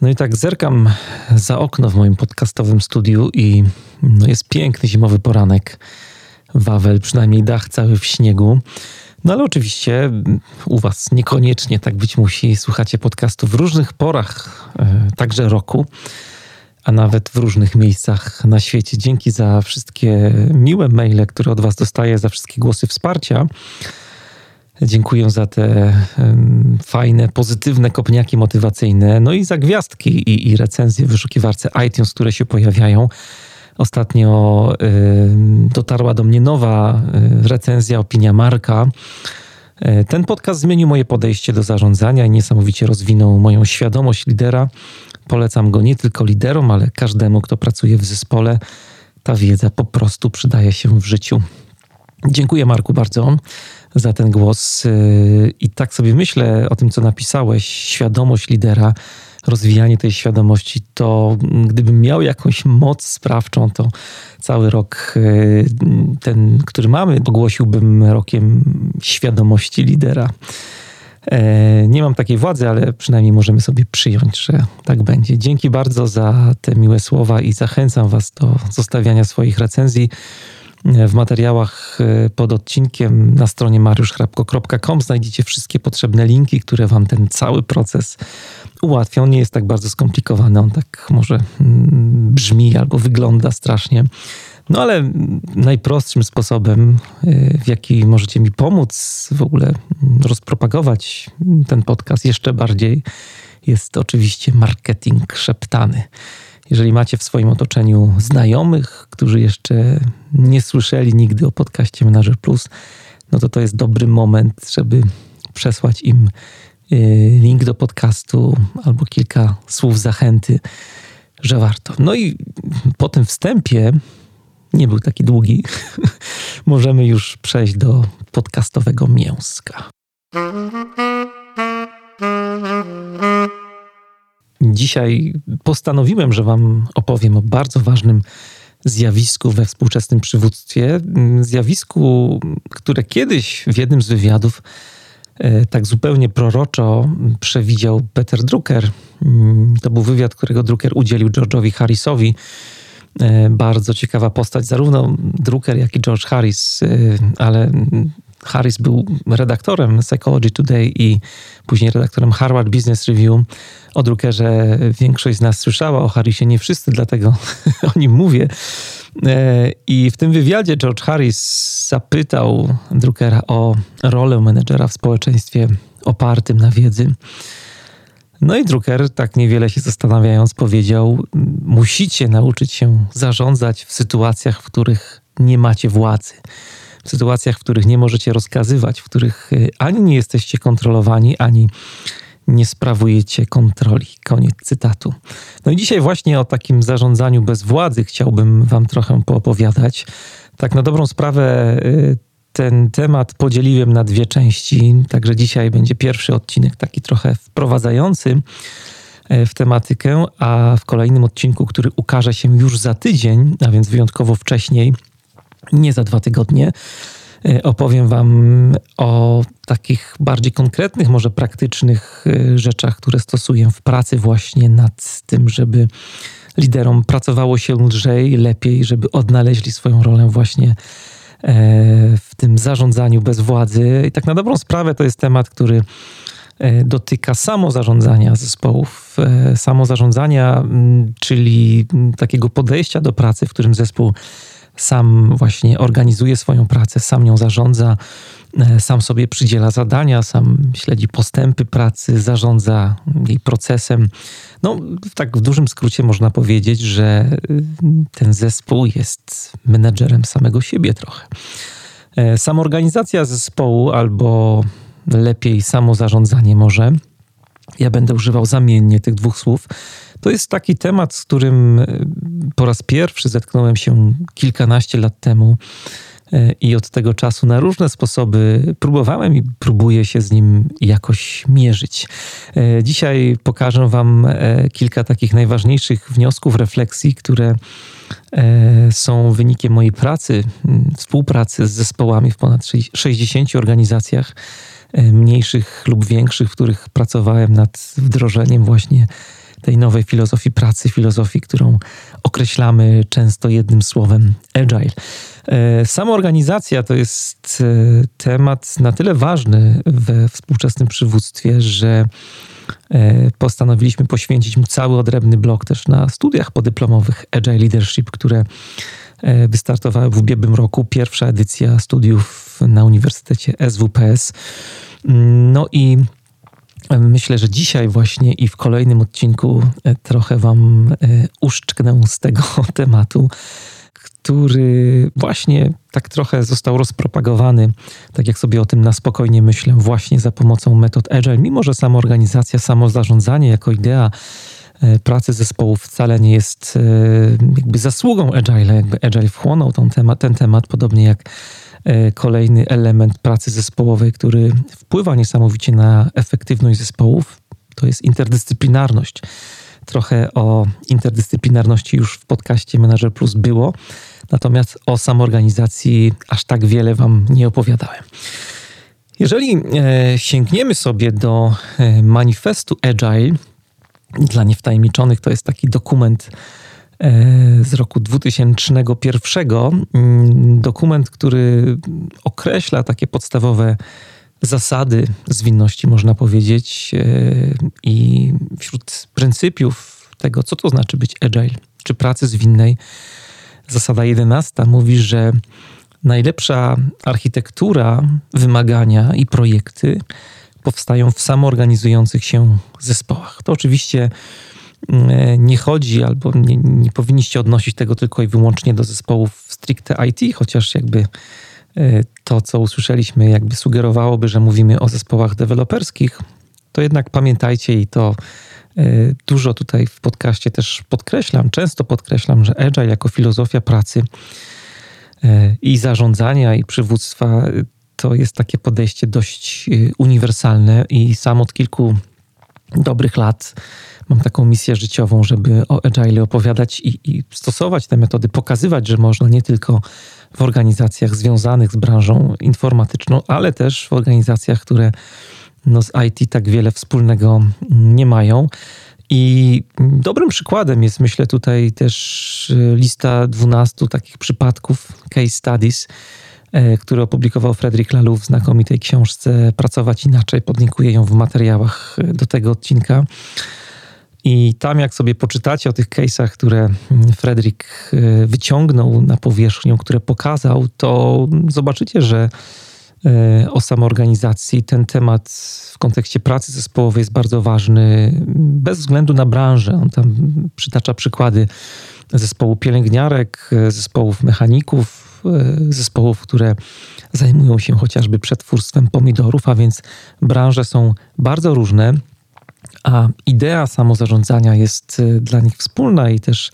No i tak zerkam za okno w moim podcastowym studiu i no jest piękny zimowy poranek. Wawel, przynajmniej dach cały w śniegu. No ale oczywiście u Was niekoniecznie tak być musi. Słuchacie podcastu w różnych porach, e, także roku, a nawet w różnych miejscach na świecie. Dzięki za wszystkie miłe maile, które od Was dostaję, za wszystkie głosy wsparcia. Dziękuję za te um, fajne, pozytywne kopniaki motywacyjne, no i za gwiazdki i, i recenzje w wyszukiwarce iTunes, które się pojawiają. Ostatnio y, dotarła do mnie nowa y, recenzja, opinia Marka. Y, ten podcast zmienił moje podejście do zarządzania i niesamowicie rozwinął moją świadomość lidera. Polecam go nie tylko liderom, ale każdemu, kto pracuje w zespole. Ta wiedza po prostu przydaje się w życiu. Dziękuję Marku bardzo za ten głos. Y, I tak sobie myślę o tym, co napisałeś, świadomość lidera, rozwijanie tej świadomości, to gdybym miał jakąś moc sprawczą, to cały rok y, ten, który mamy, ogłosiłbym rokiem świadomości lidera. E, nie mam takiej władzy, ale przynajmniej możemy sobie przyjąć, że tak będzie. Dzięki bardzo za te miłe słowa i zachęcam Was do zostawiania swoich recenzji w materiałach e, pod odcinkiem na stronie mariuszchrapko.com znajdziecie wszystkie potrzebne linki, które Wam ten cały proces ułatwią. On nie jest tak bardzo skomplikowany, on tak może mm, brzmi albo wygląda strasznie. No ale najprostszym sposobem, e, w jaki możecie mi pomóc w ogóle mm, rozpropagować ten podcast jeszcze bardziej, jest oczywiście marketing szeptany. Jeżeli macie w swoim otoczeniu znajomych, którzy jeszcze nie słyszeli nigdy o podcaście Menager Plus, no to to jest dobry moment, żeby przesłać im y, link do podcastu albo kilka słów zachęty, że warto. No i po tym wstępie, nie był taki długi, możemy już przejść do podcastowego mięska. Dzisiaj postanowiłem, że Wam opowiem o bardzo ważnym zjawisku we współczesnym przywództwie. Zjawisku, które kiedyś w jednym z wywiadów e, tak zupełnie proroczo przewidział Peter Drucker. Mm, to był wywiad, którego Drucker udzielił George'owi Harrisowi. E, bardzo ciekawa postać, zarówno Drucker, jak i George Harris, e, ale Harris był redaktorem Psychology Today i później redaktorem Harvard Business Review. O Druckerze większość z nas słyszała, o Harrisie nie wszyscy, dlatego o nim mówię. E, I w tym wywiadzie George Harris zapytał Druckera o rolę menedżera w społeczeństwie opartym na wiedzy. No i Drucker, tak niewiele się zastanawiając, powiedział: Musicie nauczyć się zarządzać w sytuacjach, w których nie macie władzy w sytuacjach, w których nie możecie rozkazywać, w których y, ani nie jesteście kontrolowani, ani nie sprawujecie kontroli. Koniec cytatu. No i dzisiaj właśnie o takim zarządzaniu bez władzy chciałbym Wam trochę poopowiadać. Tak na dobrą sprawę y, ten temat podzieliłem na dwie części, także dzisiaj będzie pierwszy odcinek taki trochę wprowadzający y, w tematykę, a w kolejnym odcinku, który ukaże się już za tydzień, a więc wyjątkowo wcześniej, nie za dwa tygodnie. E, opowiem Wam o takich bardziej konkretnych, może praktycznych e, rzeczach, które stosuję w pracy, właśnie nad tym, żeby liderom pracowało się lżej, lepiej, żeby odnaleźli swoją rolę właśnie e, w tym zarządzaniu bez władzy. I tak na dobrą sprawę to jest temat, który dotyka samozarządzania zespołów, samozarządzania, czyli takiego podejścia do pracy, w którym zespół sam właśnie organizuje swoją pracę, sam nią zarządza, e, sam sobie przydziela zadania, sam śledzi postępy pracy, zarządza jej procesem. No, tak w dużym skrócie można powiedzieć, że e, ten zespół jest menedżerem samego siebie trochę. E, samorganizacja zespołu albo lepiej samo zarządzanie może Ja będę używał zamiennie tych dwóch słów. To jest taki temat, z którym e, po raz pierwszy zetknąłem się kilkanaście lat temu e, i od tego czasu na różne sposoby próbowałem i próbuję się z nim jakoś mierzyć. E, dzisiaj pokażę Wam kilka takich najważniejszych wniosków, refleksji, które są wynikiem mojej pracy, współpracy z zespołami w ponad 60 organizacjach mniejszych lub większych, w których pracowałem nad wdrożeniem właśnie tej nowej filozofii pracy, filozofii, którą określamy często jednym słowem agile. E, samoorganizacja to jest e, temat na tyle ważny we współczesnym przywództwie, że e, postanowiliśmy poświęcić mu cały odrębny blok też na studiach podyplomowych Agile Leadership, które wystartowały w ubiegłym roku. Pierwsza edycja studiów na Uniwersytecie SWPS. No i Myślę, że dzisiaj właśnie i w kolejnym odcinku e, trochę Wam e, uszczknę z tego tematu, który właśnie tak trochę został rozpropagowany, tak jak sobie o tym na spokojnie myślę, właśnie za pomocą metod Agile, mimo że samoorganizacja, samozarządzanie jako idea e, pracy zespołów wcale nie jest jakby zasługą Agile, jakby Agile wchłonął ten temat, ten temat podobnie jak kolejny element pracy zespołowej, który wpływa niesamowicie na efektywność zespołów, to jest interdyscyplinarność. Trochę o interdyscyplinarności już w podcaście Manager Plus było, natomiast o samoorganizacji aż tak wiele Wam nie opowiadałem. Jeżeli e, sięgniemy sobie do e, manifestu Agile, dla niewtajemniczonych to jest taki dokument E, z roku 2001. Mm, dokument, który określa takie podstawowe zasady zwinności, można powiedzieć, e, i wśród pryncypiów tego, co to znaczy być agile, czy pracy zwinnej, zasada 11 mówi, że najlepsza architektura, wymagania i projekty powstają w samoorganizujących się zespołach. To oczywiście E, nie chodzi albo nie, nie, powinniście odnosić tego tylko i wyłącznie do zespołów stricte IT, chociaż jakby e, to, co usłyszeliśmy, jakby sugerowałoby, że mówimy o zespołach deweloperskich, to jednak pamiętajcie i to e, dużo tutaj w podcaście też podkreślam, często podkreślam, że Agile jako filozofia pracy i zarządzania i przywództwa to jest takie podejście dość uniwersalne i sam od kilku dobrych lat mam taką misję życiową, żeby o Agile opowiadać i, i, stosować te metody, pokazywać, że można nie tylko w organizacjach związanych z branżą informatyczną, ale też w organizacjach, które no, z IT tak wiele wspólnego nie mają. I dobrym przykładem jest, myślę, tutaj też lista 12 takich przypadków, case studies, który opublikował Frederick Laloux w znakomitej książce Pracować Inaczej. Podlinkuję ją w materiałach e, do tego odcinka. I tam, jak sobie poczytacie o tych case'ach, które Fredrik e, wyciągnął na powierzchnię, które pokazał, to zobaczycie, że e, o samoorganizacji ten temat w kontekście pracy zespołowej jest bardzo ważny, bez względu na branżę. On tam przytacza przykłady zespołu pielęgniarek, zespołów mechaników, e, zespołów, które zajmują się chociażby przetwórstwem pomidorów, a więc branże są bardzo różne a idea samozarządzania jest dla nich wspólna i też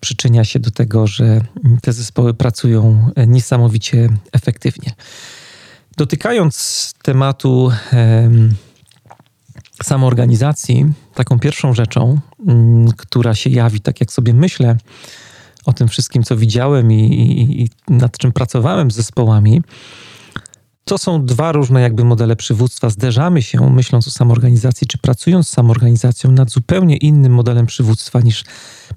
przyczynia się do tego, że te zespoły pracują niesamowicie efektywnie. Dotykając tematu samoorganizacji, taką pierwszą rzeczą, mm, która się jawi, tak jak sobie myślę o tym wszystkim, co widziałem i, i, i nad czym pracowałem z zespołami, to są dwa różne jakby modele przywództwa. Zderzamy się, myśląc o samoorganizacji, czy pracując z samoorganizacją, nad zupełnie innym modelem przywództwa niż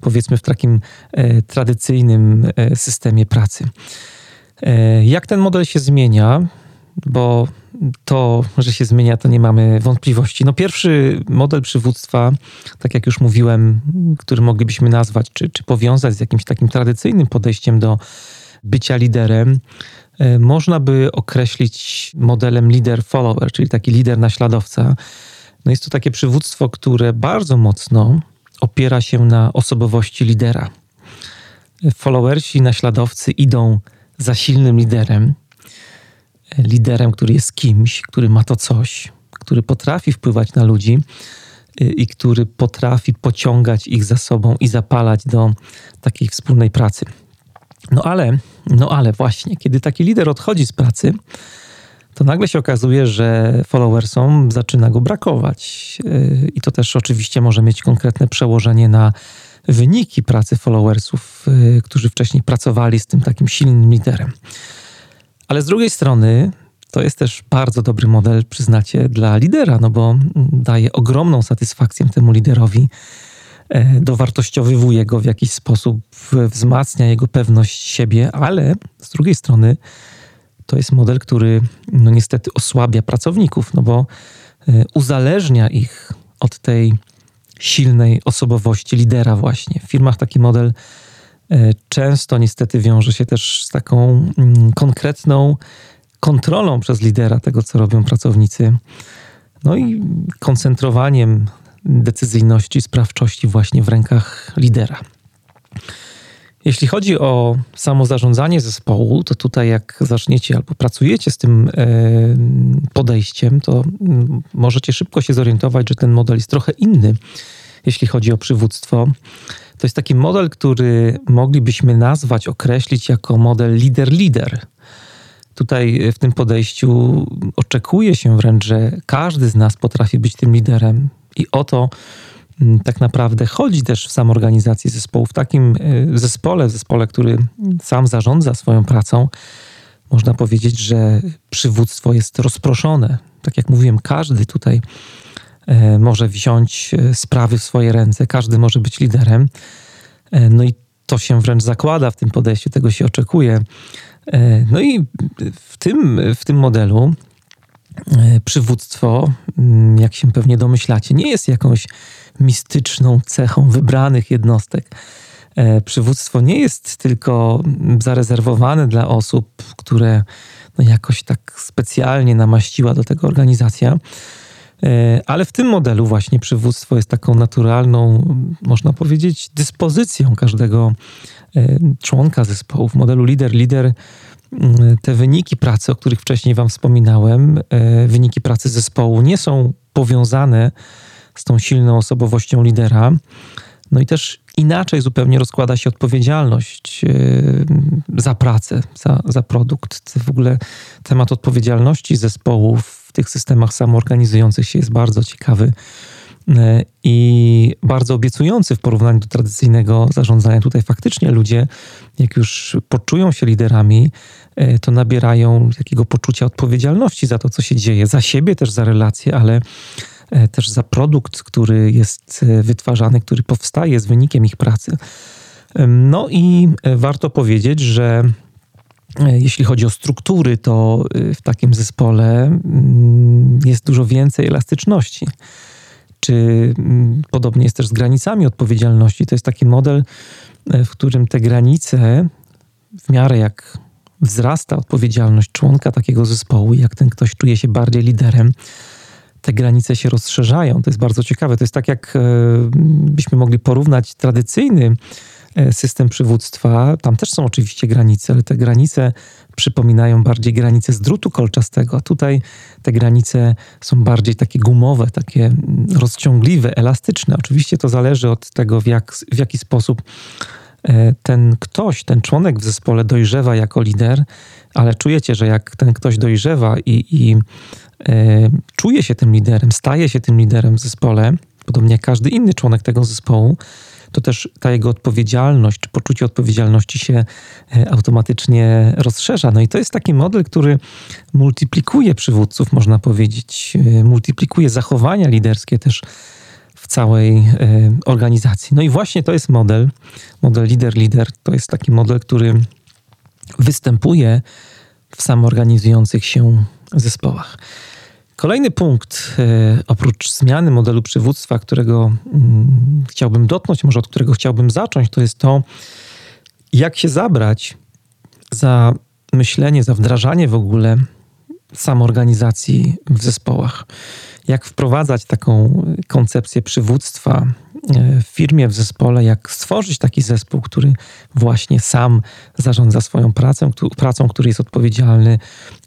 powiedzmy w takim e, tradycyjnym e, systemie pracy. E, jak ten model się zmienia? Bo to, że się zmienia, to nie mamy wątpliwości. No pierwszy model przywództwa, tak jak już mówiłem, który moglibyśmy nazwać, czy, czy powiązać z jakimś takim tradycyjnym podejściem do bycia liderem, E, można by określić modelem leader-follower, czyli taki lider naśladowca. No jest to takie przywództwo, które bardzo mocno opiera się na osobowości lidera. Followersi, naśladowcy idą za silnym liderem, liderem, który jest kimś, który ma to coś, który potrafi wpływać na ludzi y, i który potrafi pociągać ich za sobą i zapalać do takiej wspólnej pracy. No ale, no ale właśnie, kiedy taki lider odchodzi z pracy, to nagle się okazuje, że followersom zaczyna go brakować. Y, I to też oczywiście może mieć konkretne przełożenie na wyniki pracy followersów, y, którzy wcześniej pracowali z tym takim silnym liderem. Ale z drugiej strony to jest też bardzo dobry model, przyznacie, dla lidera, no bo daje ogromną satysfakcję temu liderowi, e, dowartościowywuje go w jakiś sposób, wzmacnia jego pewność siebie, ale z drugiej strony to jest model, który no niestety osłabia pracowników, no bo e, uzależnia ich od tej silnej osobowości lidera właśnie. W firmach taki model często niestety wiąże się też z taką mm, konkretną kontrolą przez lidera tego, co robią pracownicy. No i koncentrowaniem decyzyjności, sprawczości właśnie w rękach lidera. Jeśli chodzi o samo zarządzanie zespołu, to tutaj jak zaczniecie albo pracujecie z tym e, podejściem, to mm, możecie szybko się zorientować, że ten model jest trochę inny, jeśli chodzi o przywództwo. To jest taki model, który moglibyśmy nazwać, określić jako model lider-lider. Tutaj w tym podejściu oczekuje się wręcz, że każdy z nas potrafi być tym liderem i o to mm, tak naprawdę chodzi też w samorganizacji zespołu. W takim e, zespole, zespole, który sam zarządza swoją pracą, można powiedzieć, że przywództwo jest rozproszone. Tak jak mówiłem, każdy tutaj e, może wziąć e, sprawy w swoje ręce, każdy może być liderem. No i to się wręcz zakłada w tym podejściu, tego się oczekuje. No i w tym, w tym modelu E, przywództwo, mm, jak się pewnie domyślacie, nie jest jakąś mistyczną cechą wybranych jednostek. E, przywództwo nie jest tylko zarezerwowane dla osób, które no jakoś tak specjalnie namaściła do tego organizacja. E, ale w tym modelu właśnie przywództwo jest taką naturalną, można powiedzieć, dyspozycją każdego członka zespołu. W modelu lider-lider te wyniki pracy, o których wcześniej Wam wspominałem, e, wyniki pracy zespołu nie są powiązane z tą silną osobowością lidera. No i też inaczej zupełnie rozkłada się odpowiedzialność e, za pracę, za, za produkt. W ogóle temat odpowiedzialności zespołu w tych systemach samoorganizujących się jest bardzo ciekawy e, i bardzo obiecujący w porównaniu do tradycyjnego zarządzania. Tutaj faktycznie ludzie, jak już poczują się liderami, E, to nabierają takiego poczucia odpowiedzialności za to, co się dzieje, za siebie też, za relacje, ale e, też za produkt, który jest wytwarzany, który powstaje z wynikiem ich pracy. No i warto powiedzieć, że jeśli chodzi o struktury, to w takim zespole mm, jest dużo więcej elastyczności. Czy mm, podobnie jest też z granicami odpowiedzialności? To jest taki model, w którym te granice, w miarę jak wzrasta odpowiedzialność członka takiego zespołu, jak ten ktoś czuje się bardziej liderem, te granice się rozszerzają. To jest bardzo ciekawe. To jest tak, jak e, byśmy mogli porównać tradycyjny e, system przywództwa. Tam też są oczywiście granice, ale te granice przypominają bardziej granice z drutu kolczastego, a tutaj te granice są bardziej takie gumowe, takie rozciągliwe, elastyczne. Oczywiście to zależy od tego, w, jak, w jaki sposób E, ten ktoś, ten członek w zespole dojrzewa jako lider, ale czujecie, że jak ten ktoś dojrzewa i, i e, czuje się tym liderem, staje się tym liderem w zespole, podobnie jak każdy inny członek tego zespołu, to też ta jego odpowiedzialność, czy poczucie odpowiedzialności się e, automatycznie rozszerza. No i to jest taki model, który multiplikuje przywódców, można powiedzieć, e, multiplikuje zachowania liderskie też w całej e, organizacji. No i właśnie to jest model, model lider-lider, to jest taki model, który występuje w samoorganizujących się zespołach. Kolejny punkt, e, oprócz zmiany modelu przywództwa, którego mm, chciałbym dotknąć, może od którego chciałbym zacząć, to jest to, jak się zabrać za myślenie, za wdrażanie w ogóle samoorganizacji w zespołach. Jak wprowadzać taką koncepcję przywództwa e, w firmie, w zespole, jak stworzyć taki zespół, który właśnie sam zarządza swoją pracą, pracą, który jest odpowiedzialny,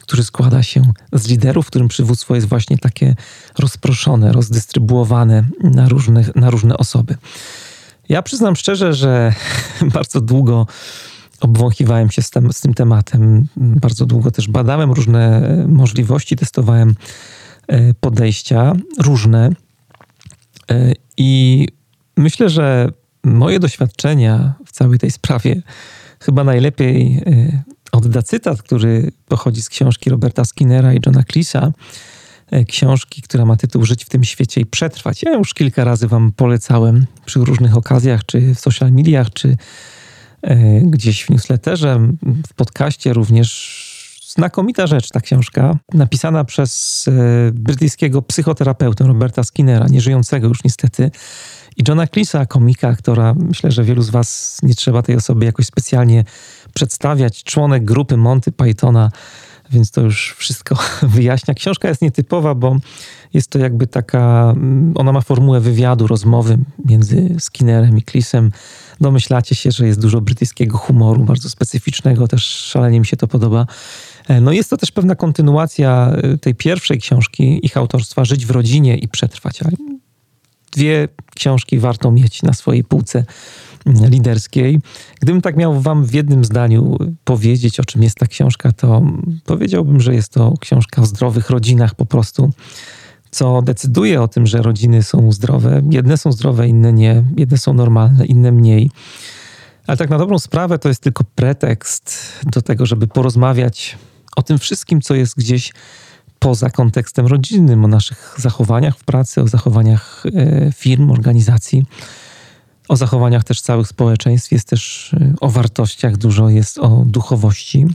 który składa się z liderów, w którym przywództwo jest właśnie takie rozproszone, rozdystrybuowane na różne, na różne osoby. Ja przyznam szczerze, że bardzo długo obwąchiwałem się z, tem, z tym tematem. Bardzo długo też badałem różne możliwości, testowałem e, podejścia różne. E, I myślę, że moje doświadczenia w całej tej sprawie chyba najlepiej e, odda cytat, który pochodzi z książki Roberta Skinnera i Johna Cleesa. Książki, która ma tytuł Żyć w tym świecie i przetrwać. Ja już kilka razy Wam polecałem przy różnych okazjach, czy w social mediach, czy E, gdzieś w newsletterze, w podcaście również znakomita rzecz, ta książka, napisana przez e, brytyjskiego psychoterapeutę Roberta Skinnera, nieżyjącego już niestety, i Johna Cleesa, komika, która myślę, że wielu z Was nie trzeba tej osoby jakoś specjalnie przedstawiać, członek grupy Monty Pythona, więc to już wszystko wyjaśnia. Książka jest nietypowa, bo jest to jakby taka, ona ma formułę wywiadu, rozmowy między Skinnerem i Cleesem domyślacie się, że jest dużo brytyjskiego humoru, bardzo specyficznego, też szalenie mi się to podoba. E, no jest to też pewna kontynuacja e, tej pierwszej książki, ich autorstwa Żyć w rodzinie i przetrwać. Dwie książki warto mieć na swojej półce mm, liderskiej. Gdybym tak miał wam w jednym zdaniu powiedzieć, o czym jest ta książka, to powiedziałbym, że jest to książka o zdrowych rodzinach po prostu co decyduje o tym, że rodziny są zdrowe. Jedne są zdrowe, inne nie, jedne są normalne, inne mniej. Ale tak na dobrą sprawę to jest tylko pretekst do tego, żeby porozmawiać o tym wszystkim, co jest gdzieś poza kontekstem rodzinnym, o naszych zachowaniach w pracy, o zachowaniach e, firm, organizacji, o zachowaniach też całych społeczeństw. Jest też e, o wartościach, dużo jest o duchowości.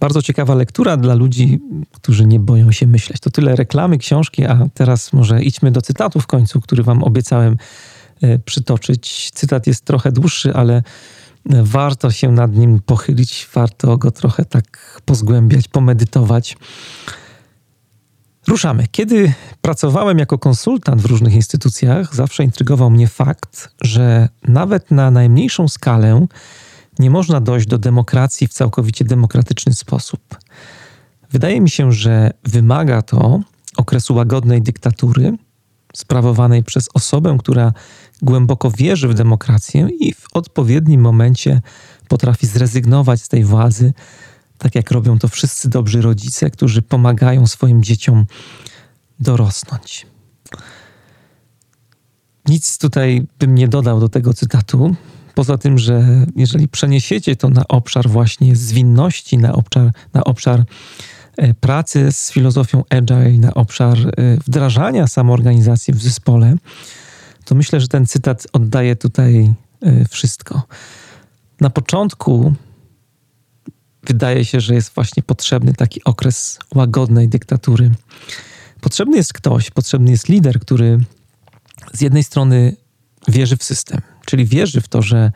Bardzo ciekawa lektura dla ludzi, którzy nie boją się myśleć. To tyle reklamy, książki, a teraz może idźmy do cytatu w końcu, który Wam obiecałem e, przytoczyć. Cytat jest trochę dłuższy, ale warto się nad nim pochylić, warto go trochę tak pozgłębiać, pomedytować. Ruszamy. Kiedy pracowałem jako konsultant w różnych instytucjach, zawsze intrygował mnie fakt, że nawet na najmniejszą skalę nie można dojść do demokracji w całkowicie demokratyczny sposób. Wydaje mi się, że wymaga to okresu łagodnej dyktatury sprawowanej przez osobę, która głęboko wierzy w demokrację i w odpowiednim momencie potrafi zrezygnować z tej władzy, tak jak robią to wszyscy dobrzy rodzice, którzy pomagają swoim dzieciom dorosnąć. Nic tutaj bym nie dodał do tego cytatu. Poza tym, że jeżeli przeniesiecie to na obszar właśnie zwinności, na obszar, na obszar e, pracy z filozofią agile, na obszar e, wdrażania samoorganizacji w zespole, to myślę, że ten cytat oddaje tutaj e, wszystko. Na początku wydaje się, że jest właśnie potrzebny taki okres łagodnej dyktatury. Potrzebny jest ktoś, potrzebny jest lider, który z jednej strony wierzy w system, czyli wierzy w to, że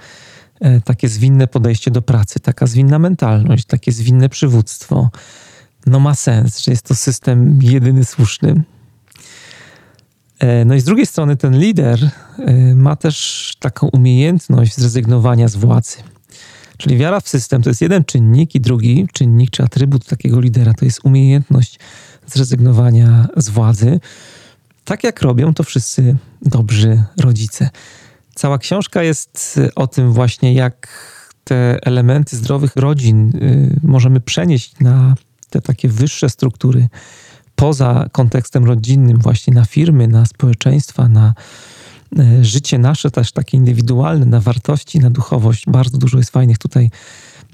e, takie zwinne podejście do pracy, taka zwinna mentalność, takie zwinne przywództwo, no ma sens, że jest to system jedyny słuszny. E, no i z drugiej strony ten lider e, ma też taką umiejętność zrezygnowania z władzy. Czyli wiara w system to jest jeden czynnik i drugi czynnik czy atrybut takiego lidera to jest umiejętność zrezygnowania z władzy. Tak jak robią to wszyscy dobrzy rodzice. Cała książka jest o tym właśnie, jak te elementy zdrowych rodzin y, możemy przenieść na te takie wyższe struktury poza kontekstem rodzinnym, właśnie na firmy, na społeczeństwa, na życie nasze też takie indywidualne, na wartości, na duchowość. Bardzo dużo jest fajnych tutaj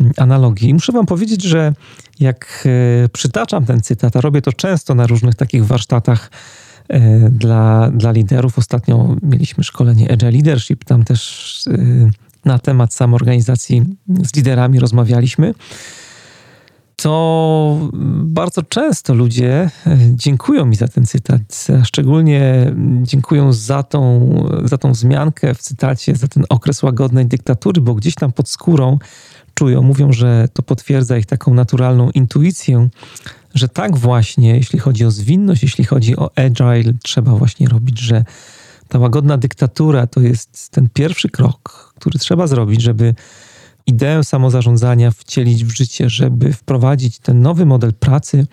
mm, analogii. muszę Wam powiedzieć, że jak y, przytaczam ten cytat, a robię to często na różnych takich warsztatach E, dla, dla liderów. Ostatnio mieliśmy szkolenie Agile Leadership, tam też e, na temat samoorganizacji z liderami rozmawialiśmy. To bardzo często ludzie e, dziękują mi za ten cytat, szczególnie dziękują za tą, za tą wzmiankę w cytacie, za ten okres łagodnej dyktatury, bo gdzieś tam pod skórą czują, mówią, że to potwierdza ich taką naturalną intuicję, że tak właśnie, jeśli chodzi o zwinność, jeśli chodzi o agile, trzeba właśnie robić, że ta łagodna dyktatura to jest ten pierwszy krok, który trzeba zrobić, żeby ideę samozarządzania wcielić w życie, żeby wprowadzić ten nowy model pracy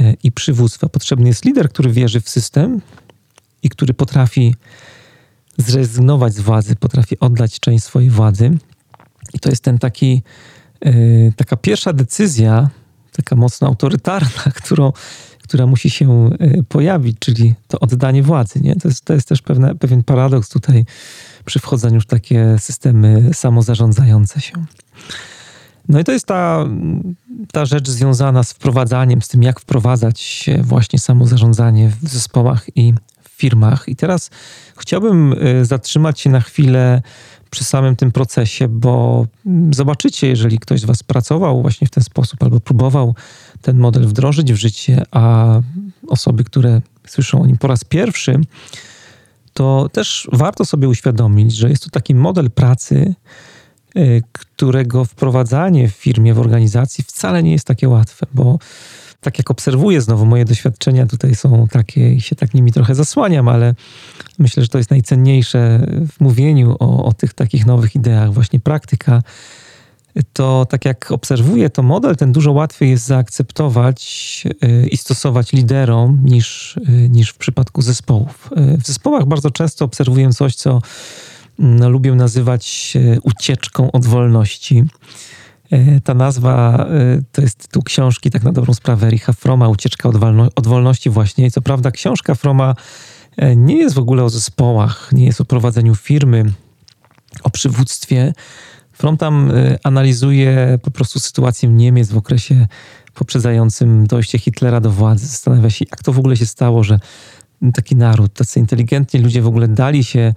e, i przywództwa, potrzebny jest lider, który wierzy w system i który potrafi zrezygnować z władzy, potrafi oddać część swojej władzy. I to jest ten taki, yy, taka pierwsza decyzja, taka mocno autorytarna, którą, która musi się yy, pojawić, czyli to oddanie władzy. Nie? To, jest, to jest też pewne, pewien paradoks tutaj przy wchodzeniu w takie systemy samozarządzające się. No i to jest ta, ta rzecz związana z wprowadzaniem, z tym, jak wprowadzać właśnie samozarządzanie w zespołach i firmach. I teraz chciałbym y, zatrzymać się na chwilę przy samym tym procesie, bo mm, zobaczycie, jeżeli ktoś z Was pracował właśnie w ten sposób albo próbował ten model wdrożyć w życie, a osoby, które słyszą o nim po raz pierwszy, to też warto sobie uświadomić, że jest to taki model pracy, y, którego wprowadzanie w firmie, w organizacji wcale nie jest takie łatwe, bo tak jak obserwuję znowu, moje doświadczenia tutaj są takie i się tak nimi trochę zasłaniam, ale myślę, że to jest najcenniejsze w mówieniu o, o tych takich nowych ideach, właśnie praktyka. To tak jak obserwuję, to model ten dużo łatwiej jest zaakceptować y, i stosować liderom niż, y, niż w przypadku zespołów. Y, w zespołach bardzo często obserwuję coś, co no, lubię nazywać ucieczką od wolności. Ta nazwa to jest tytuł książki, tak na dobrą sprawę, Ericha Froma, Ucieczka od, od wolności właśnie. I co prawda książka Froma nie jest w ogóle o zespołach, nie jest o prowadzeniu firmy, o przywództwie. From tam analizuje po prostu sytuację Niemiec w okresie poprzedzającym dojście Hitlera do władzy. Zastanawia się, jak to w ogóle się stało, że taki naród, tacy inteligentni ludzie w ogóle dali się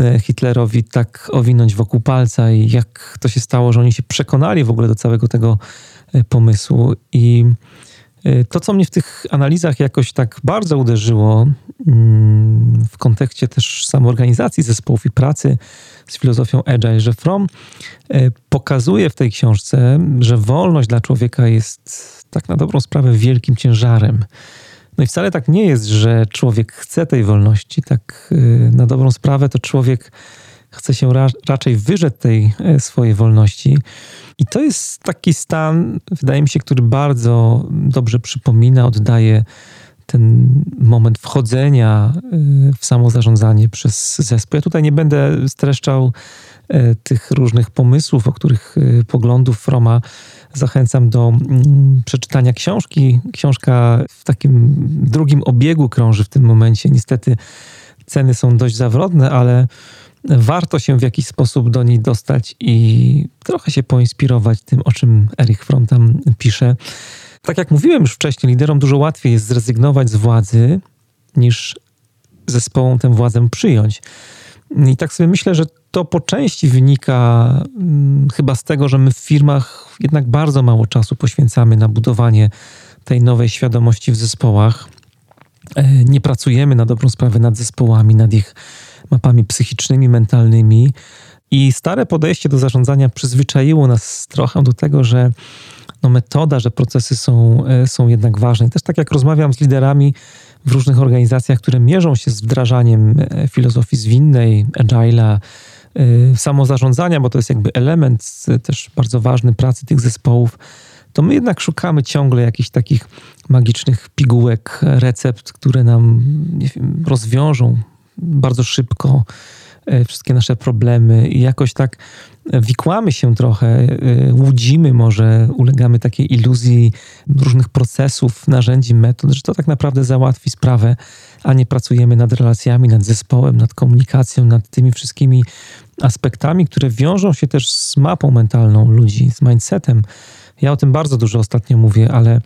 E, Hitlerowi tak owinąć wokół palca i jak to się stało, że oni się przekonali w ogóle do całego tego e, pomysłu. I to, co mnie w tych analizach jakoś tak bardzo uderzyło mm, w kontekście też samoorganizacji zespołów i pracy z filozofią Agile, że From pokazuje w tej książce, że wolność dla człowieka jest tak na dobrą sprawę wielkim ciężarem no i wcale tak nie jest, że człowiek chce tej wolności. Tak y, na dobrą sprawę to człowiek chce się ra raczej wyrzec tej e, swojej wolności. I to jest taki stan, wydaje mi się, który bardzo dobrze przypomina, oddaje ten moment wchodzenia y, w samozarządzanie przez zespół. Ja tutaj nie będę streszczał e, tych różnych pomysłów, o których y, poglądów Froma Zachęcam do mm, przeczytania książki. Książka w takim drugim obiegu krąży w tym momencie. Niestety ceny są dość zawrotne, ale warto się w jakiś sposób do niej dostać i trochę się poinspirować tym, o czym Erich Fromm tam pisze. Tak jak mówiłem już wcześniej, liderom dużo łatwiej jest zrezygnować z władzy, niż zespołom tę władzę przyjąć. I tak sobie myślę, że to po części wynika hmm, chyba z tego, że my w firmach jednak bardzo mało czasu poświęcamy na budowanie tej nowej świadomości w zespołach. E, nie pracujemy na dobrą sprawę nad zespołami, nad ich mapami psychicznymi, mentalnymi. I stare podejście do zarządzania przyzwyczaiło nas trochę do tego, że no metoda, że procesy są, e, są jednak ważne. też tak jak rozmawiam z liderami w różnych organizacjach, które mierzą się z wdrażaniem e, filozofii zwinnej, agile'a, Y, samozarządzania, bo to jest jakby element też bardzo ważny pracy tych zespołów, to my jednak szukamy ciągle jakichś takich magicznych pigułek, recept, które nam wiem, rozwiążą bardzo szybko y, wszystkie nasze problemy i jakoś tak wikłamy się trochę, y, łudzimy może, ulegamy takiej iluzji różnych procesów, narzędzi, metod, że to tak naprawdę załatwi sprawę, a nie pracujemy nad relacjami, nad zespołem, nad komunikacją, nad tymi wszystkimi aspektami, które wiążą się też z mapą mentalną ludzi, z mindsetem. Ja o tym bardzo dużo ostatnio mówię, ale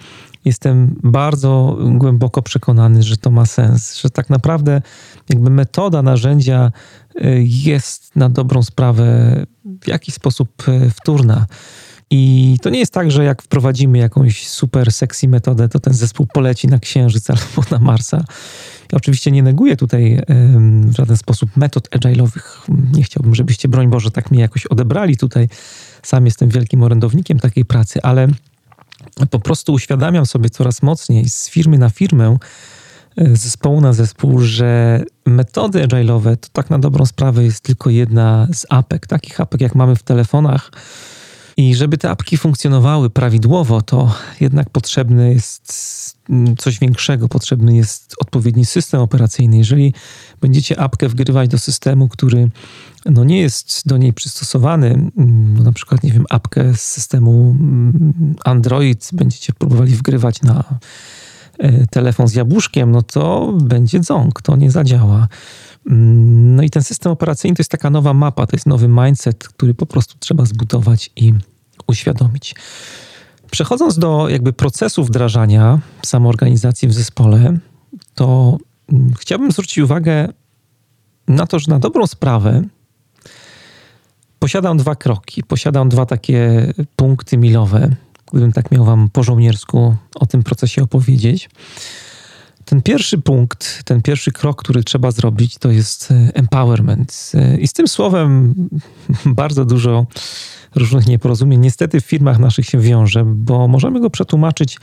jestem bardzo głęboko przekonany, że to ma sens, że tak naprawdę jakby metoda, narzędzia y, jest na dobrą sprawę w jakiś sposób y, wtórna. I to nie jest tak, że jak wprowadzimy jakąś super sexy metodę, to ten zespół poleci na Księżyc albo na Marsa. Ja oczywiście nie neguję tutaj w żaden sposób metod agile'owych. Nie chciałbym, żebyście, broń Boże, tak mnie jakoś odebrali tutaj. Sam jestem wielkim orędownikiem takiej pracy, ale po prostu uświadamiam sobie coraz mocniej z firmy na firmę, z zespołu na zespół, że metody agile'owe to tak na dobrą sprawę jest tylko jedna z apek, takich apek jak mamy w telefonach. I żeby te apki funkcjonowały prawidłowo, to jednak potrzebny jest coś większego, potrzebny jest odpowiedni system operacyjny. Jeżeli będziecie apkę wgrywać do systemu, który no nie jest do niej przystosowany, no na przykład, nie wiem, apkę z systemu mm, Android będziecie próbowali wgrywać na e, telefon z jabłuszkiem, no to będzie dząk, to nie zadziała. Mm, no i ten system operacyjny to jest taka nowa mapa, to jest nowy mindset, który po prostu trzeba zbudować i uświadomić. Przechodząc do jakby procesu wdrażania samoorganizacji w zespole, to mm, chciałbym zwrócić uwagę na to, że na dobrą sprawę posiadam dwa kroki, posiadam dwa takie punkty milowe, gdybym tak miał wam po żołniersku o tym procesie opowiedzieć. Ten pierwszy punkt, ten pierwszy krok, który trzeba zrobić, to jest e, empowerment. E, I z tym słowem bardzo dużo różnych nieporozumień niestety w firmach naszych się wiąże, bo możemy go przetłumaczyć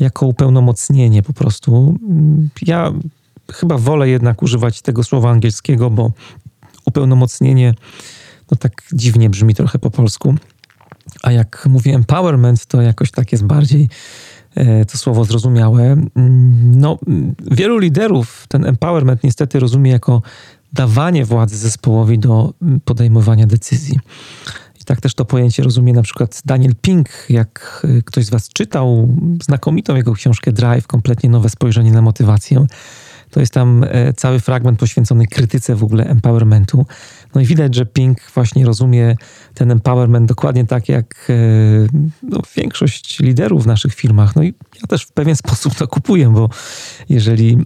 jako upełnomocnienie po prostu. Ja chyba wolę jednak używać tego słowa angielskiego, bo upełnomocnienie no tak dziwnie brzmi trochę po polsku. A jak mówię empowerment, to jakoś tak jest bardziej e, to słowo zrozumiałe. No, wielu liderów ten empowerment niestety rozumie jako dawanie władzy zespołowi do podejmowania decyzji. I tak też to pojęcie rozumie na przykład Daniel Pink, jak y, ktoś z Was czytał znakomitą jego książkę Drive, kompletnie nowe spojrzenie na motywację. To jest tam e, cały fragment poświęcony krytyce w ogóle empowermentu. No i widać, że Pink właśnie rozumie ten empowerment dokładnie tak jak e, no, większość liderów w naszych firmach. No i ja też w pewien sposób to kupuję, bo jeżeli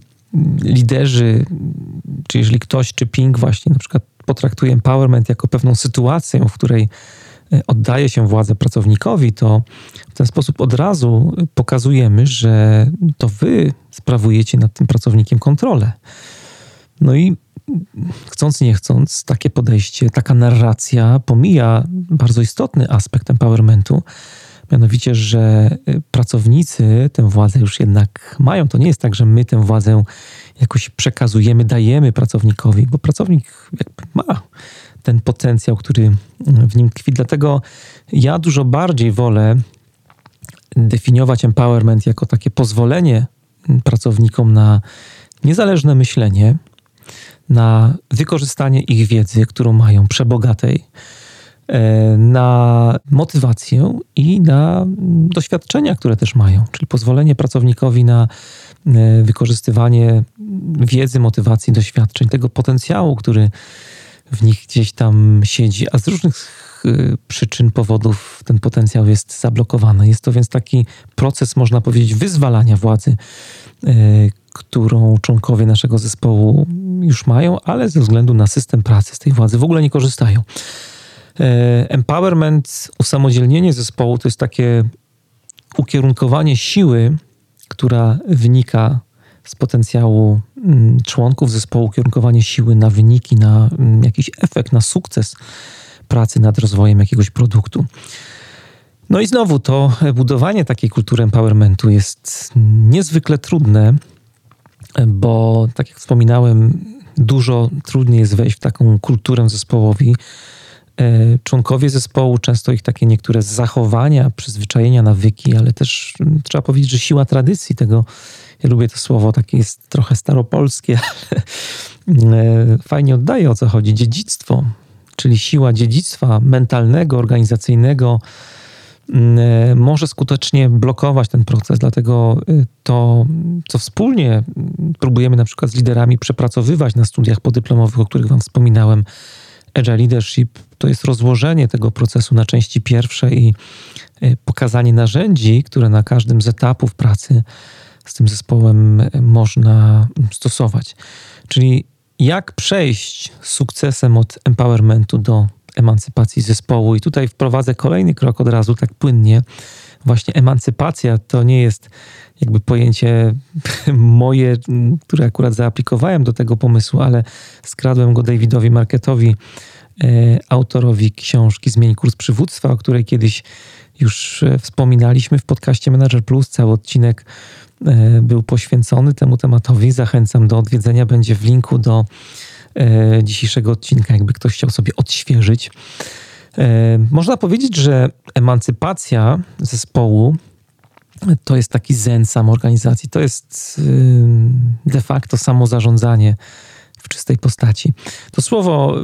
liderzy, czy jeżeli ktoś, czy Pink właśnie na przykład potraktuje empowerment jako pewną sytuację, w której e, oddaje się władzę pracownikowi, to w ten sposób od razu pokazujemy, że to wy sprawujecie nad tym pracownikiem kontrolę. No i chcąc nie chcąc, takie podejście, taka narracja pomija bardzo istotny aspekt empowermentu, mianowicie, że y, pracownicy tę władzę już jednak mają. To nie jest tak, że my tę władzę jakoś przekazujemy, dajemy pracownikowi, bo pracownik ma ten potencjał, który w nim tkwi. Dlatego ja dużo bardziej wolę definiować empowerment jako takie pozwolenie pracownikom na niezależne myślenie, na wykorzystanie ich wiedzy, którą mają przebogatej, E, na motywację i na doświadczenia, które też mają, czyli pozwolenie pracownikowi na e, wykorzystywanie wiedzy, motywacji, doświadczeń, tego potencjału, który w nich gdzieś tam siedzi, a z różnych e, przyczyn, powodów ten potencjał jest zablokowany. Jest to więc taki proces, można powiedzieć, wyzwalania władzy, którą członkowie naszego zespołu już mają, ale ze względu na system pracy z tej władzy w ogóle nie korzystają. E, empowerment, usamodzielnienie zespołu to jest takie ukierunkowanie siły, która wynika z potencjału mm, członków zespołu, ukierunkowanie siły na wyniki, na mm, jakiś efekt, na sukces pracy nad rozwojem jakiegoś produktu. No i znowu to budowanie takiej kultury empowermentu jest niezwykle trudne, bo tak jak wspominałem, dużo trudniej jest wejść w taką kulturę zespołowi, E, członkowie zespołu, często ich takie niektóre zachowania, przyzwyczajenia, nawyki, ale też trzeba powiedzieć, że siła tradycji tego, ja lubię to słowo, takie jest trochę staropolskie, ale e, fajnie oddaje o co chodzi, dziedzictwo, czyli siła dziedzictwa mentalnego, organizacyjnego, może skutecznie blokować ten proces. Dlatego to, co wspólnie mm, próbujemy na przykład z liderami przepracowywać na studiach podyplomowych, o których Wam wspominałem, Agile Leadership to jest rozłożenie tego procesu na części pierwsze i pokazanie narzędzi, które na każdym z etapów pracy z tym zespołem można stosować. Czyli jak przejść z sukcesem od empowermentu do emancypacji zespołu. I tutaj wprowadzę kolejny krok od razu, tak płynnie. Właśnie emancypacja to nie jest jakby pojęcie moje, które akurat zaaplikowałem do tego pomysłu, ale skradłem go Davidowi Marketowi, e, autorowi książki Zmień kurs przywództwa, o której kiedyś już e, wspominaliśmy w podcaście Manager Plus. Cały odcinek e, był poświęcony temu tematowi. Zachęcam do odwiedzenia, będzie w linku do dzisiejszego odcinka, jakby ktoś chciał sobie odświeżyć. Można powiedzieć, że emancypacja zespołu to jest taki zen samoorganizacji, to jest de facto samozarządzanie w czystej postaci. To słowo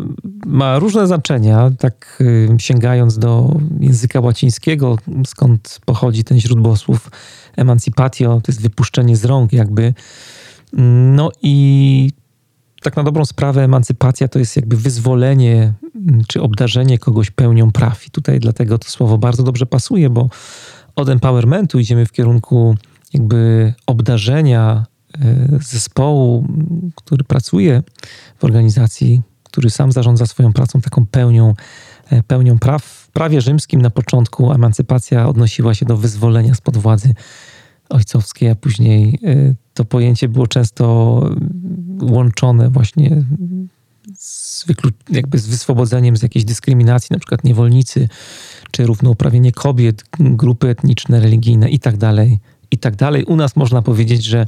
ma różne znaczenia, tak sięgając do języka łacińskiego, skąd pochodzi ten źródło słów emancipatio, to jest wypuszczenie z rąk jakby. No i tak na dobrą sprawę emancypacja to jest jakby wyzwolenie czy obdarzenie kogoś pełnią praw. I tutaj dlatego to słowo bardzo dobrze pasuje, bo od empowermentu idziemy w kierunku jakby obdarzenia E, zespołu, który pracuje w organizacji, który sam zarządza swoją pracą taką pełnią, e, pełnią praw. W prawie rzymskim na początku emancypacja odnosiła się do wyzwolenia spod władzy ojcowskiej, a później e, to pojęcie było często łączone właśnie z, jakby z wyswobodzeniem z jakiejś dyskryminacji, na przykład niewolnicy, czy równouprawnienie kobiet, grupy etniczne, religijne i tak dalej, i tak dalej. U nas można powiedzieć, że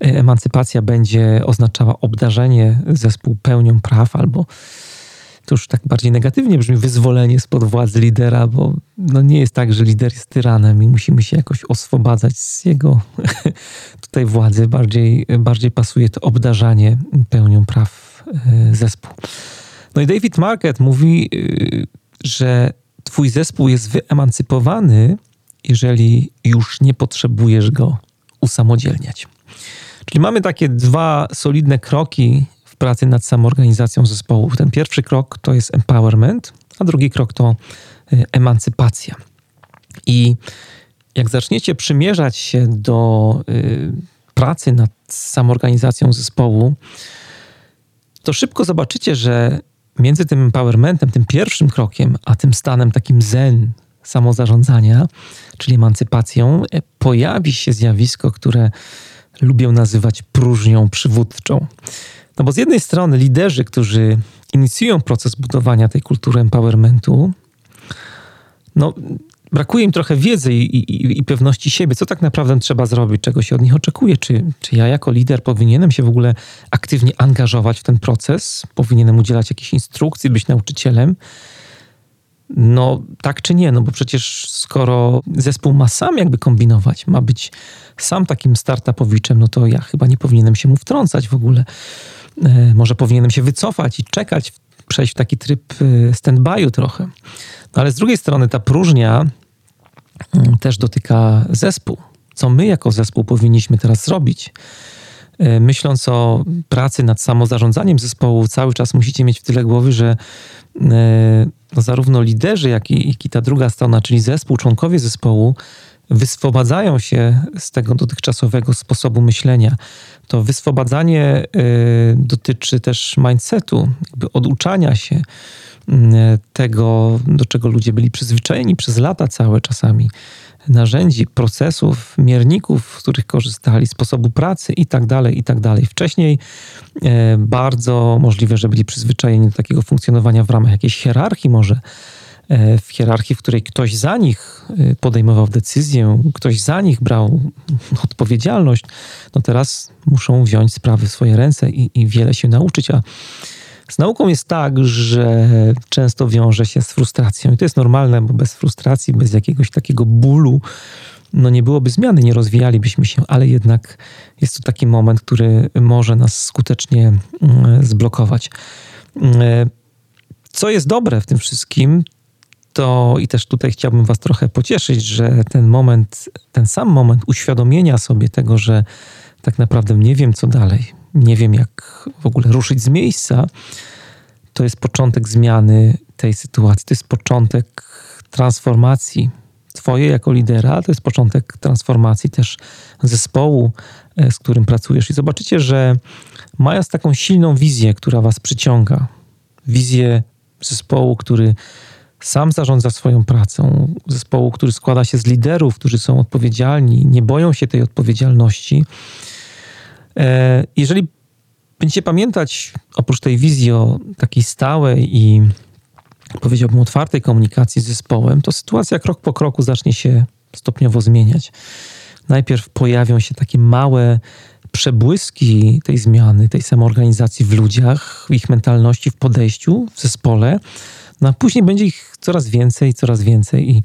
emancypacja będzie oznaczała obdarzenie zespół pełnią praw albo to już tak bardziej negatywnie brzmi, wyzwolenie spod władzy lidera, bo no nie jest tak, że lider jest tyranem i musimy się jakoś oswobadzać z jego tutaj władzy. Bardziej, bardziej pasuje to obdarzanie pełnią praw e, zespół. No i David Market mówi, e, że twój zespół jest wyemancypowany, jeżeli już nie potrzebujesz go usamodzielniać. Czyli mamy takie dwa solidne kroki pracy nad samoorganizacją zespołu. Ten pierwszy krok to jest empowerment, a drugi krok to y, emancypacja. I jak zaczniecie przymierzać się do y, pracy nad samoorganizacją zespołu, to szybko zobaczycie, że między tym empowermentem, tym pierwszym krokiem, a tym stanem takim zen samozarządzania, czyli emancypacją, pojawi się zjawisko, które lubię nazywać próżnią przywódczą. No bo z jednej strony liderzy, którzy inicjują proces budowania tej kultury empowermentu, no, brakuje im trochę wiedzy i, i, i, pewności siebie, co tak naprawdę trzeba zrobić, czego się od nich oczekuje. Czy, czy ja jako lider powinienem się w ogóle aktywnie angażować w ten proces? Powinienem udzielać jakichś instrukcji, być nauczycielem? No tak czy nie, no bo przecież skoro zespół ma sam jakby kombinować, ma być sam takim startupowiczem, no to ja chyba nie powinienem się mu wtrącać w ogóle. E, może powinienem się wycofać i czekać, przejść w taki tryb e, stand-by'u trochę. No ale z drugiej strony ta próżnia mm, też dotyka zespół. Co my jako zespół powinniśmy teraz zrobić? E, myśląc o pracy nad samozarządzaniem zespołu, cały czas musicie mieć w tyle głowy, że no zarówno liderzy, jak i, jak i ta druga strona, czyli zespół, członkowie zespołu, wyswobadzają się z tego dotychczasowego sposobu myślenia. To wyswobadzanie y, dotyczy też mindsetu, jakby oduczania się y, tego, do czego ludzie byli przyzwyczajeni przez lata całe czasami narzędzi, procesów, mierników, z których korzystali, sposobu pracy i tak dalej, i tak. Wcześniej e, bardzo możliwe, że byli przyzwyczajeni do takiego funkcjonowania w ramach jakiejś hierarchii może, w hierarchii, w której ktoś za nich e, podejmował decyzję, ktoś za nich brał odpowiedzialność, no teraz muszą wziąć sprawy w swoje ręce i, i wiele się nauczyć, a z nauką jest tak, że często wiąże się z frustracją. I to jest normalne, bo bez frustracji, bez jakiegoś takiego bólu, no nie byłoby zmiany, nie rozwijalibyśmy się, ale jednak jest to taki moment, który może nas skutecznie mm, zblokować. Mm, co jest dobre w tym wszystkim, to i też tutaj chciałbym Was trochę pocieszyć, że ten moment, ten sam moment uświadomienia sobie tego, że tak naprawdę nie wiem, co dalej, nie wiem, jak w ogóle ruszyć z miejsca, to jest początek zmiany tej sytuacji. To jest początek transformacji Twojej jako lidera, to jest początek transformacji też zespołu, e, z którym pracujesz. I zobaczycie, że mając taką silną wizję, która Was przyciąga, wizję zespołu, który sam zarządza swoją pracą, zespołu, który składa się z liderów, którzy są odpowiedzialni, nie boją się tej odpowiedzialności. E, jeżeli będziecie pamiętać, oprócz tej wizji o takiej stałej i powiedziałbym otwartej komunikacji z zespołem, to sytuacja krok po kroku zacznie się stopniowo zmieniać. najpierw pojawią się takie małe przebłyski tej zmiany, tej samoorganizacji w ludziach, w ich mentalności, w podejściu, w zespole, no później będzie ich coraz więcej, coraz więcej i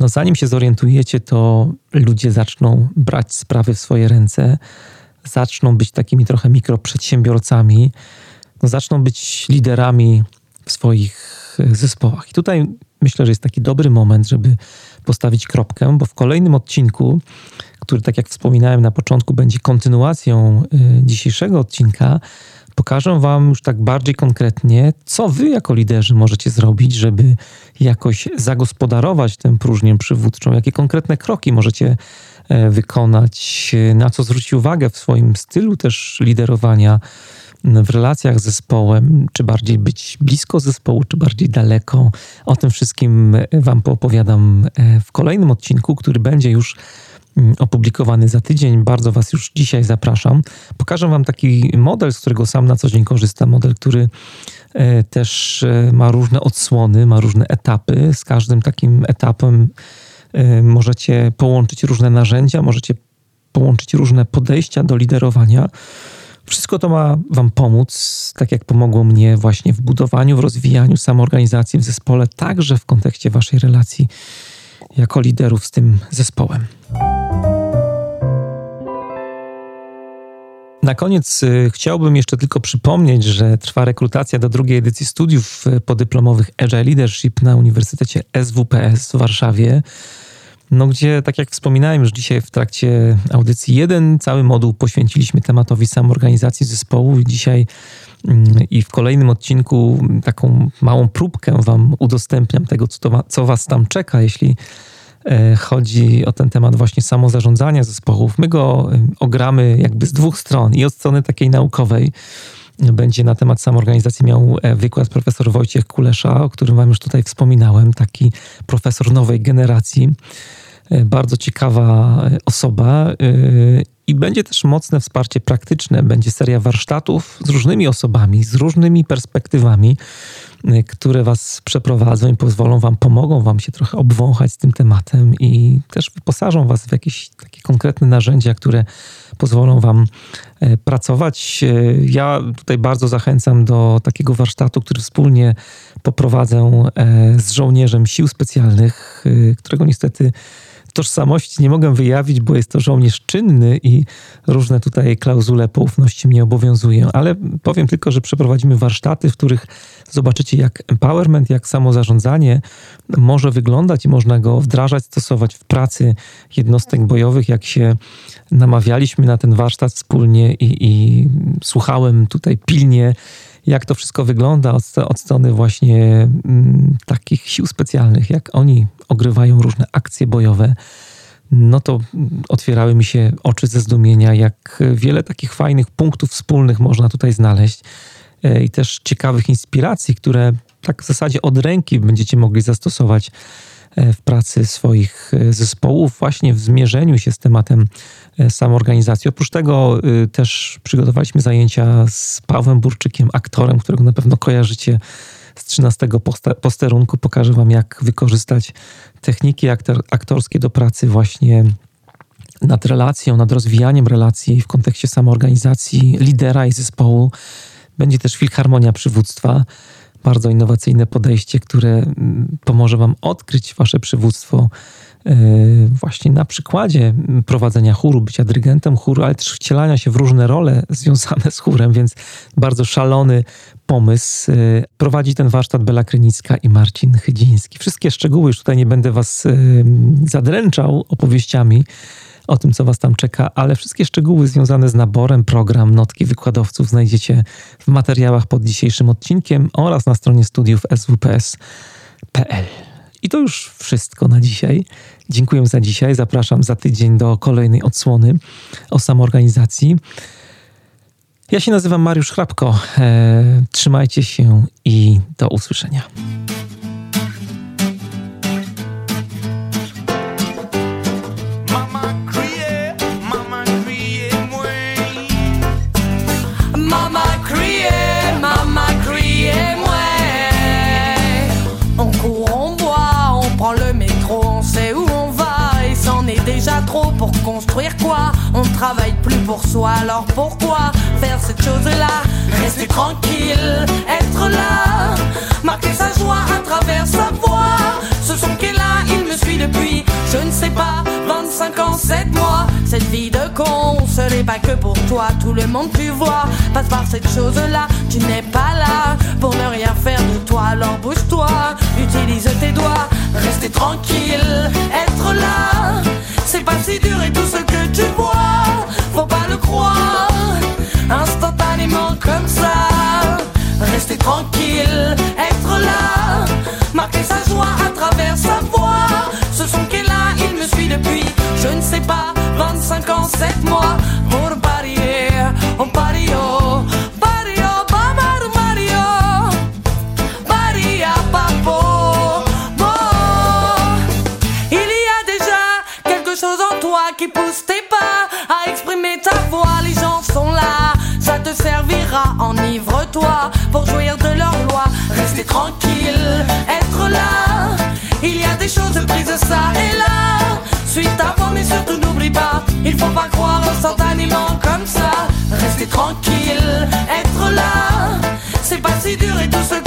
no zanim się zorientujecie, to ludzie zaczną brać sprawy w swoje ręce, zaczną być takimi trochę mikroprzedsiębiorcami, no zaczną być liderami w swoich zespołach. I tutaj myślę, że jest taki dobry moment, żeby postawić kropkę, bo w kolejnym odcinku, który, tak jak wspominałem na początku, będzie kontynuacją y, dzisiejszego odcinka, pokażę Wam już tak bardziej konkretnie, co Wy jako liderzy możecie zrobić, żeby jakoś zagospodarować tę próżnię przywódczą, jakie konkretne kroki możecie e, wykonać, na co zwrócić uwagę w swoim stylu też liderowania w relacjach z zespołem, czy bardziej być blisko zespołu, czy bardziej daleko. O tym wszystkim Wam poopowiadam e, w kolejnym odcinku, który będzie już opublikowany za tydzień. Bardzo Was już dzisiaj zapraszam. Pokażę Wam taki model, z którego sam na co dzień korzystam. Model, który e, też e, ma różne odsłony, ma różne etapy. Z każdym takim etapem możecie połączyć różne narzędzia, możecie połączyć różne podejścia do liderowania. Wszystko to ma Wam pomóc, tak jak pomogło mnie właśnie w budowaniu, w rozwijaniu samoorganizacji w zespole, także w kontekście Waszej relacji jako liderów z tym zespołem. Na koniec y, chciałbym jeszcze tylko przypomnieć, że trwa rekrutacja do drugiej edycji studiów y, podyplomowych Agile Leadership na Uniwersytecie SWPS w Warszawie no gdzie, tak jak wspominałem już dzisiaj w trakcie audycji, jeden cały moduł poświęciliśmy tematowi samorganizacji zespołu i dzisiaj i w kolejnym odcinku taką małą próbkę Wam udostępniam tego, co, to, co Was tam czeka, jeśli e, chodzi o ten temat właśnie samozarządzania zespołów. My go ogramy jakby z dwóch stron i od strony takiej naukowej, będzie na temat samoorganizacji miał e, wykład profesor Wojciech Kulesza, o którym Wam już tutaj wspominałem, taki profesor nowej generacji. E, bardzo ciekawa e, osoba i będzie też mocne wsparcie praktyczne. Będzie seria warsztatów z różnymi osobami, z różnymi perspektywami, y, które Was przeprowadzą i pozwolą Wam, pomogą Wam się trochę obwąchać z tym tematem i też wyposażą Was w jakieś takie konkretne narzędzia, które pozwolą Wam e, pracować. E, ja tutaj bardzo zachęcam do takiego warsztatu, który wspólnie poprowadzę e, z żołnierzem sił specjalnych, którego niestety tożsamości nie mogę wyjawić, bo jest to żołnierz czynny i różne tutaj klauzule poufności mnie obowiązują, ale powiem tylko, że przeprowadzimy warsztaty, w których zobaczycie, jak empowerment, jak samozarządzanie może wyglądać i można go wdrażać, stosować w pracy jednostek bojowych, jak się namawialiśmy na ten warsztat wspólnie i, i słuchałem tutaj pilnie jak to wszystko wygląda od, od strony właśnie mm, takich sił specjalnych, jak oni ogrywają różne akcje bojowe, no to otwierały mi się oczy ze zdumienia, jak wiele takich fajnych punktów wspólnych można tutaj znaleźć e, i też ciekawych inspiracji, które tak w zasadzie od ręki będziecie mogli zastosować w pracy swoich e, zespołów, właśnie w zmierzeniu się z tematem e, samoorganizacji. Oprócz tego też przygotowaliśmy zajęcia z Pawłem Burczykiem, aktorem, którego na pewno kojarzycie z 13 posterunku. Pokażę Wam, jak wykorzystać techniki aktor, aktorskie do pracy właśnie nad relacją, nad rozwijaniem relacji w kontekście samoorganizacji lidera i zespołu. Będzie też filharmonia przywództwa bardzo innowacyjne podejście, które mm, pomoże Wam odkryć Wasze przywództwo e, właśnie na przykładzie prowadzenia chóru, bycia dyrygentem chóru, ale też wcielania się w różne role związane z chórem, więc bardzo szalony pomysł. E, prowadzi ten warsztat Bela Krynicka i Marcin Chydziński. Wszystkie szczegóły już tutaj nie będę Was e, zadręczał opowieściami, o tym, co Was tam czeka, ale wszystkie szczegóły związane z naborem, program, notki wykładowców znajdziecie w materiałach pod dzisiejszym odcinkiem oraz na stronie studiów swps.pl. I to już wszystko na dzisiaj. Dziękuję za dzisiaj. Zapraszam za tydzień do kolejnej odsłony o samoorganizacji. Ja się nazywam Mariusz Hrabko. E, trzymajcie się i do usłyszenia. Ne travaille plus pour soi, alors pourquoi faire cette chose-là? Rester tranquille, être là, marquer sa joie à travers sa voix. Ce son qu'est là, il me suit depuis, je ne sais pas, 25 ans, 7 mois. Cette vie de con, ce n'est pas que pour toi, tout le monde tu vois passe par cette chose-là. Tu n'es pas là pour ne rien faire de toi, alors bouge-toi, utilise tes doigts, rester tranquille, sept mois. Il faut pas croire instantanément comme ça. Rester tranquille, être là. C'est pas si dur et tout ce